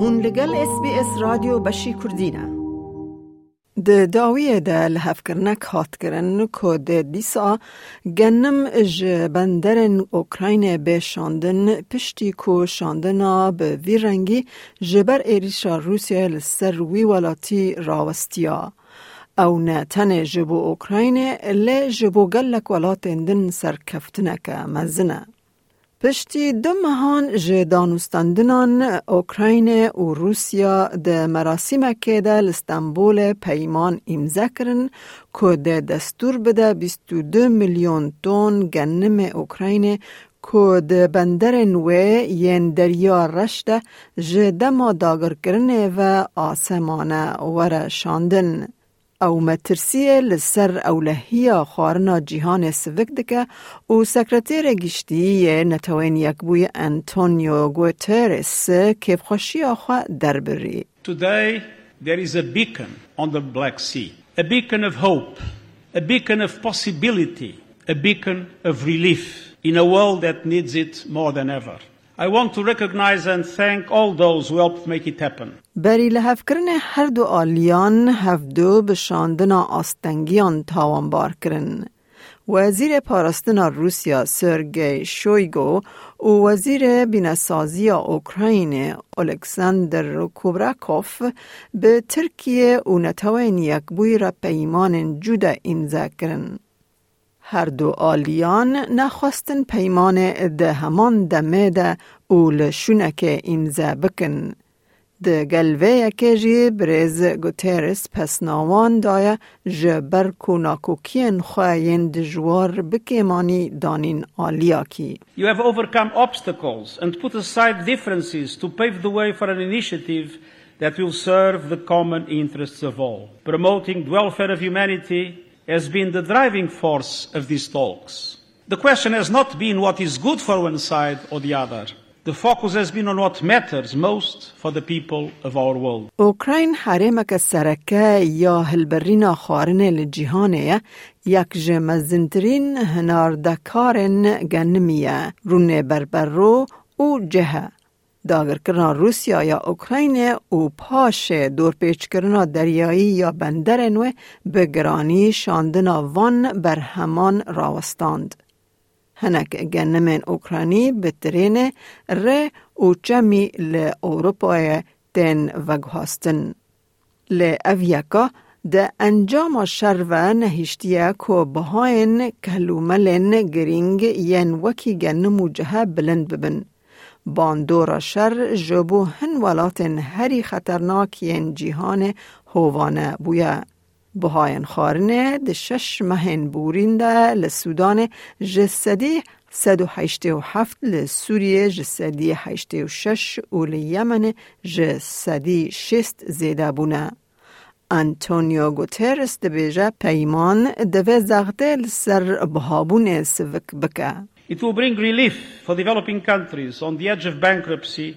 هون لگل اس بی اس رادیو بشی کردینه د داوی د هات کرن که د دیسا گنم ج بندرن اوکراین به شاندن پشتی کو شاندنا به وی رنگی جبر ایریشا روسیا لسر وی ولاتی راوستیا. او نه تن جبو اوکراین لی جبو گلک ولاتن دن سرکفتنک مزنه. پشتی دو مهان جه دانستندنان اوکراین و روسیا ده مراسم که ده لستنبول پیمان امضا کرن که ده دستور بده 22 میلیون تون گنم اوکراین که ده بندر نوه ین دریا رشده جه دما داگر کرنه و آسمانه ور شاندن. او مترسیه لسر اولهیا خوارنا جیهان سوک دکه و سکرتیر گشتی نتوین یک بوی انتونیو گوترس کیف خوشی آخوا در بری. Today there is a beacon on the Black Sea, a beacon of hope, a beacon of possibility, a beacon of relief in a world that needs it more than ever. I want to recognize and thank all those who helped make it happen. بری لحف کرن هر دو آلیان هفدو به شاندنا آستنگیان تاوانبار کرن. وزیر پاراستنا روسیا سرگی شویگو و وزیر بینسازی اوکراین الکساندر کوبراکوف به ترکیه و نتوین یک بوی را پیمان جودا امضا کرن. هر دو آلیان نخواستن پیمان ده همان دمه ده او لشونک امضا بکن. ده گلوه که جی برز گوترس پس ناوان دایه جبر کناکوکین خواهین دجوار بکیمانی دانین آلیا کی. You have overcome obstacles and put aside differences to pave the way for an initiative that will serve the common interests of all. Promoting the welfare of humanity has been the driving force of these talks. The question has not been what is good for one side or the other. The focus has been on what matters most for the people of our world. اوکراین حرمک سرکه یا هلبرین خارن لجیهانه یک جمزنترین هناردکارن گنمیه رونه بربرو او جهه. داگر کرنا روسیا یا اوکراین او پاش دور پیچ کرنا دریایی یا بندر نوه به گرانی شاندنا وان بر همان راوستاند. هنک گنمن اوکرانی به ترین ره او چمی ل اوروپای تن وگهاستن. ل اویکا ده انجام شرو نهشتیه که بهاین کلوملن گرینگ ین وکی گنمو جهه بلند ببن. باندورا شر جبو هن ولاتن هری خطرناک ین جیهان هوانه بویا. بهاین خارنه ده شش مهن بورینده لسودان جسدی 187 لسوریه جسدی 86 و لیمن جسدی 6 زیده بونه. انتونیو گوترس ده بیجه پیمان دوه زغده لسر بهابون سوک بکه. It will bring relief for developing countries on the edge of bankruptcy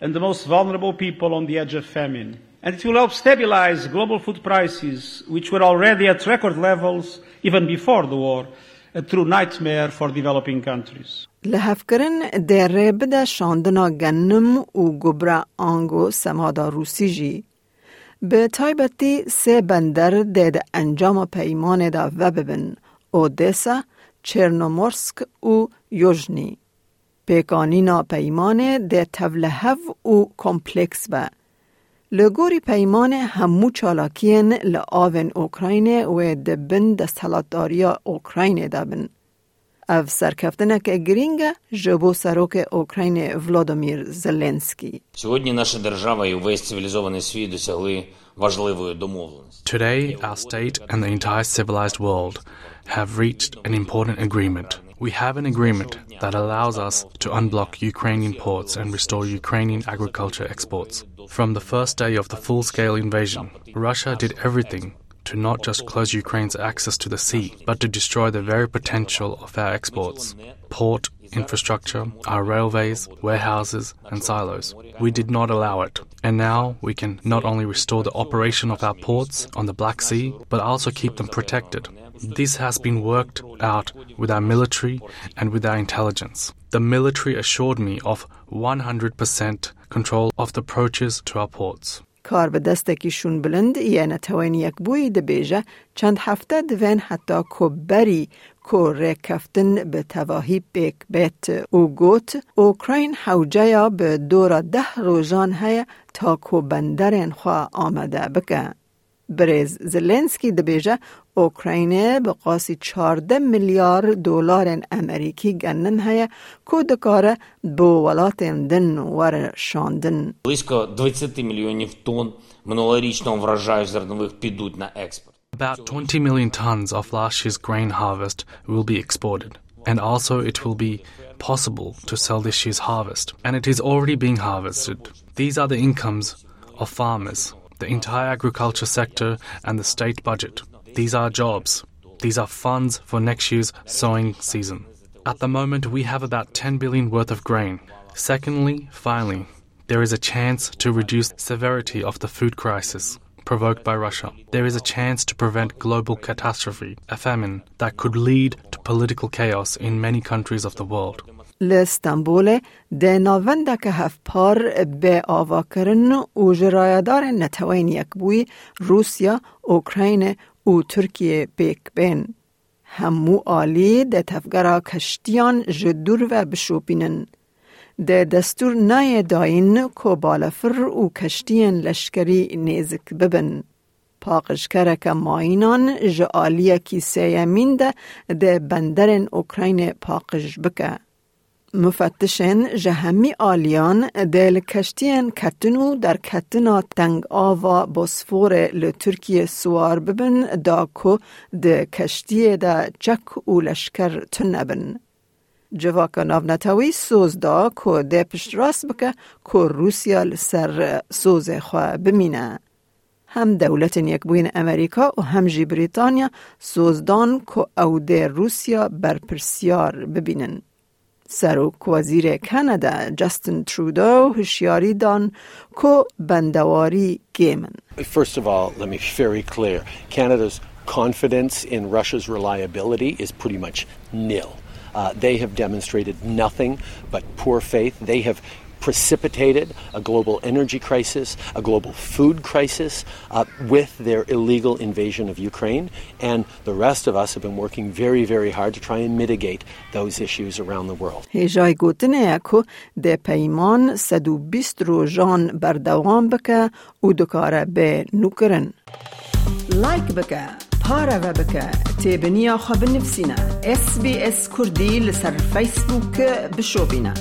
and the most vulnerable people on the edge of famine. And it will help stabilize global food prices, which were already at record levels even before the war, a true nightmare for developing countries. لحفکرن در بده شاندنا گنم و گبرا آنگو سمادا روسی جی. به تایبتی سه بندر دید انجام پیمان دا و ببن. اودسا، چرنومورسک و یوژنی. پیکانینا پیمان ده تولهو و کمپلکس با. لگوری پیمان همو چالاکین لآون اوکراین و دبن دستالاتداریا اوکراین دابن. цивілізований світ досягли важливої домовленості. Today our state and the entire civilized world have reached an important agreement. We have an agreement that allows us to unblock Ukrainian ports and restore Ukrainian agriculture exports. From the first day of the full-scale invasion, Russia did everything to not just close Ukraine's access to the sea, but to destroy the very potential of our exports port, infrastructure, our railways, warehouses, and silos. We did not allow it. And now we can not only restore the operation of our ports on the Black Sea, but also keep them protected. This has been worked out with our military and with our intelligence. The military assured me of 100% control of the approaches to our ports. کار به دستکیشون بلند یه نتوانی یک بوی دبیجه چند هفته دوین حتی کبری کو رکفتن به تواهی بیک بیت او گوت اوکراین حوجه به دور ده روزان های تا کو بندرین خواه آمده بکه. برز زلنسکی دبیجه اوکراینه به قاسی 14 میلیارد دلار امریکی گنن هیا کو دکاره بو ولاتن دن ور شاندن. Близько 20 мільйонів тонн минулорічного врожаю зернових підуть на експорт. About 20 million tons of last year's grain harvest will be exported. And also, it will be possible to sell this year's harvest. And it is already being harvested. These are the incomes of farmers, the entire agriculture sector, and the state budget. These are jobs. These are funds for next year's sowing season. At the moment, we have about 10 billion worth of grain. Secondly, finally, there is a chance to reduce severity of the food crisis provoked by Russia. There is a chance to prevent global catastrophe, a famine that could lead to political chaos in many countries of the world. لستانبول ده ناونده که هف پار به آوا کرن و جرایدار نتوین یک بوی روسیا، اوکراین و ترکیه پیک بین. همو آلی ده تفگرا کشتیان جدور و بشوپینن. ده دستور نای داین که بالفر و کشتین لشکری نیزک ببن. پاقش کرک ماینان جعالی کی سیمین ده ده بندرن اوکراین پاقش بکه. مفتشن جهمی آلیان دل کشتین کتنو در کتنا تنگ آوا بسفور لترکیه سوار ببن دا کو ده کشتی دا چک و لشکر تنبن. جواک ناونتاوی سوز دا که ده پشت راست بکه که روسیا لسر سوز خواه بمینه. هم دولت یک بوین امریکا و هم جی بریتانیا سوزدان که او ده روسیا برپرسیار ببینن. سروک وزیر کانادا جاستن ترودو هشیاری دان کو بندواری گیمن First of all, let me be very clear. Canada's confidence in Russia's reliability is pretty much nil. Uh, they have demonstrated nothing but poor faith. They have precipitated a global energy crisis, a global food crisis uh, with their illegal invasion of Ukraine. And the rest of us have been working very, very hard to try and mitigate those issues around the world. هیجای گوتنه اکو ده پیمان سدو بیست رو جان بردوام بکه و دکاره به نوکرن لایک بکه پاره و بکه تیبنیا خواب نفسینا اس بی اس کردی لسر فیسبوک بشو بینه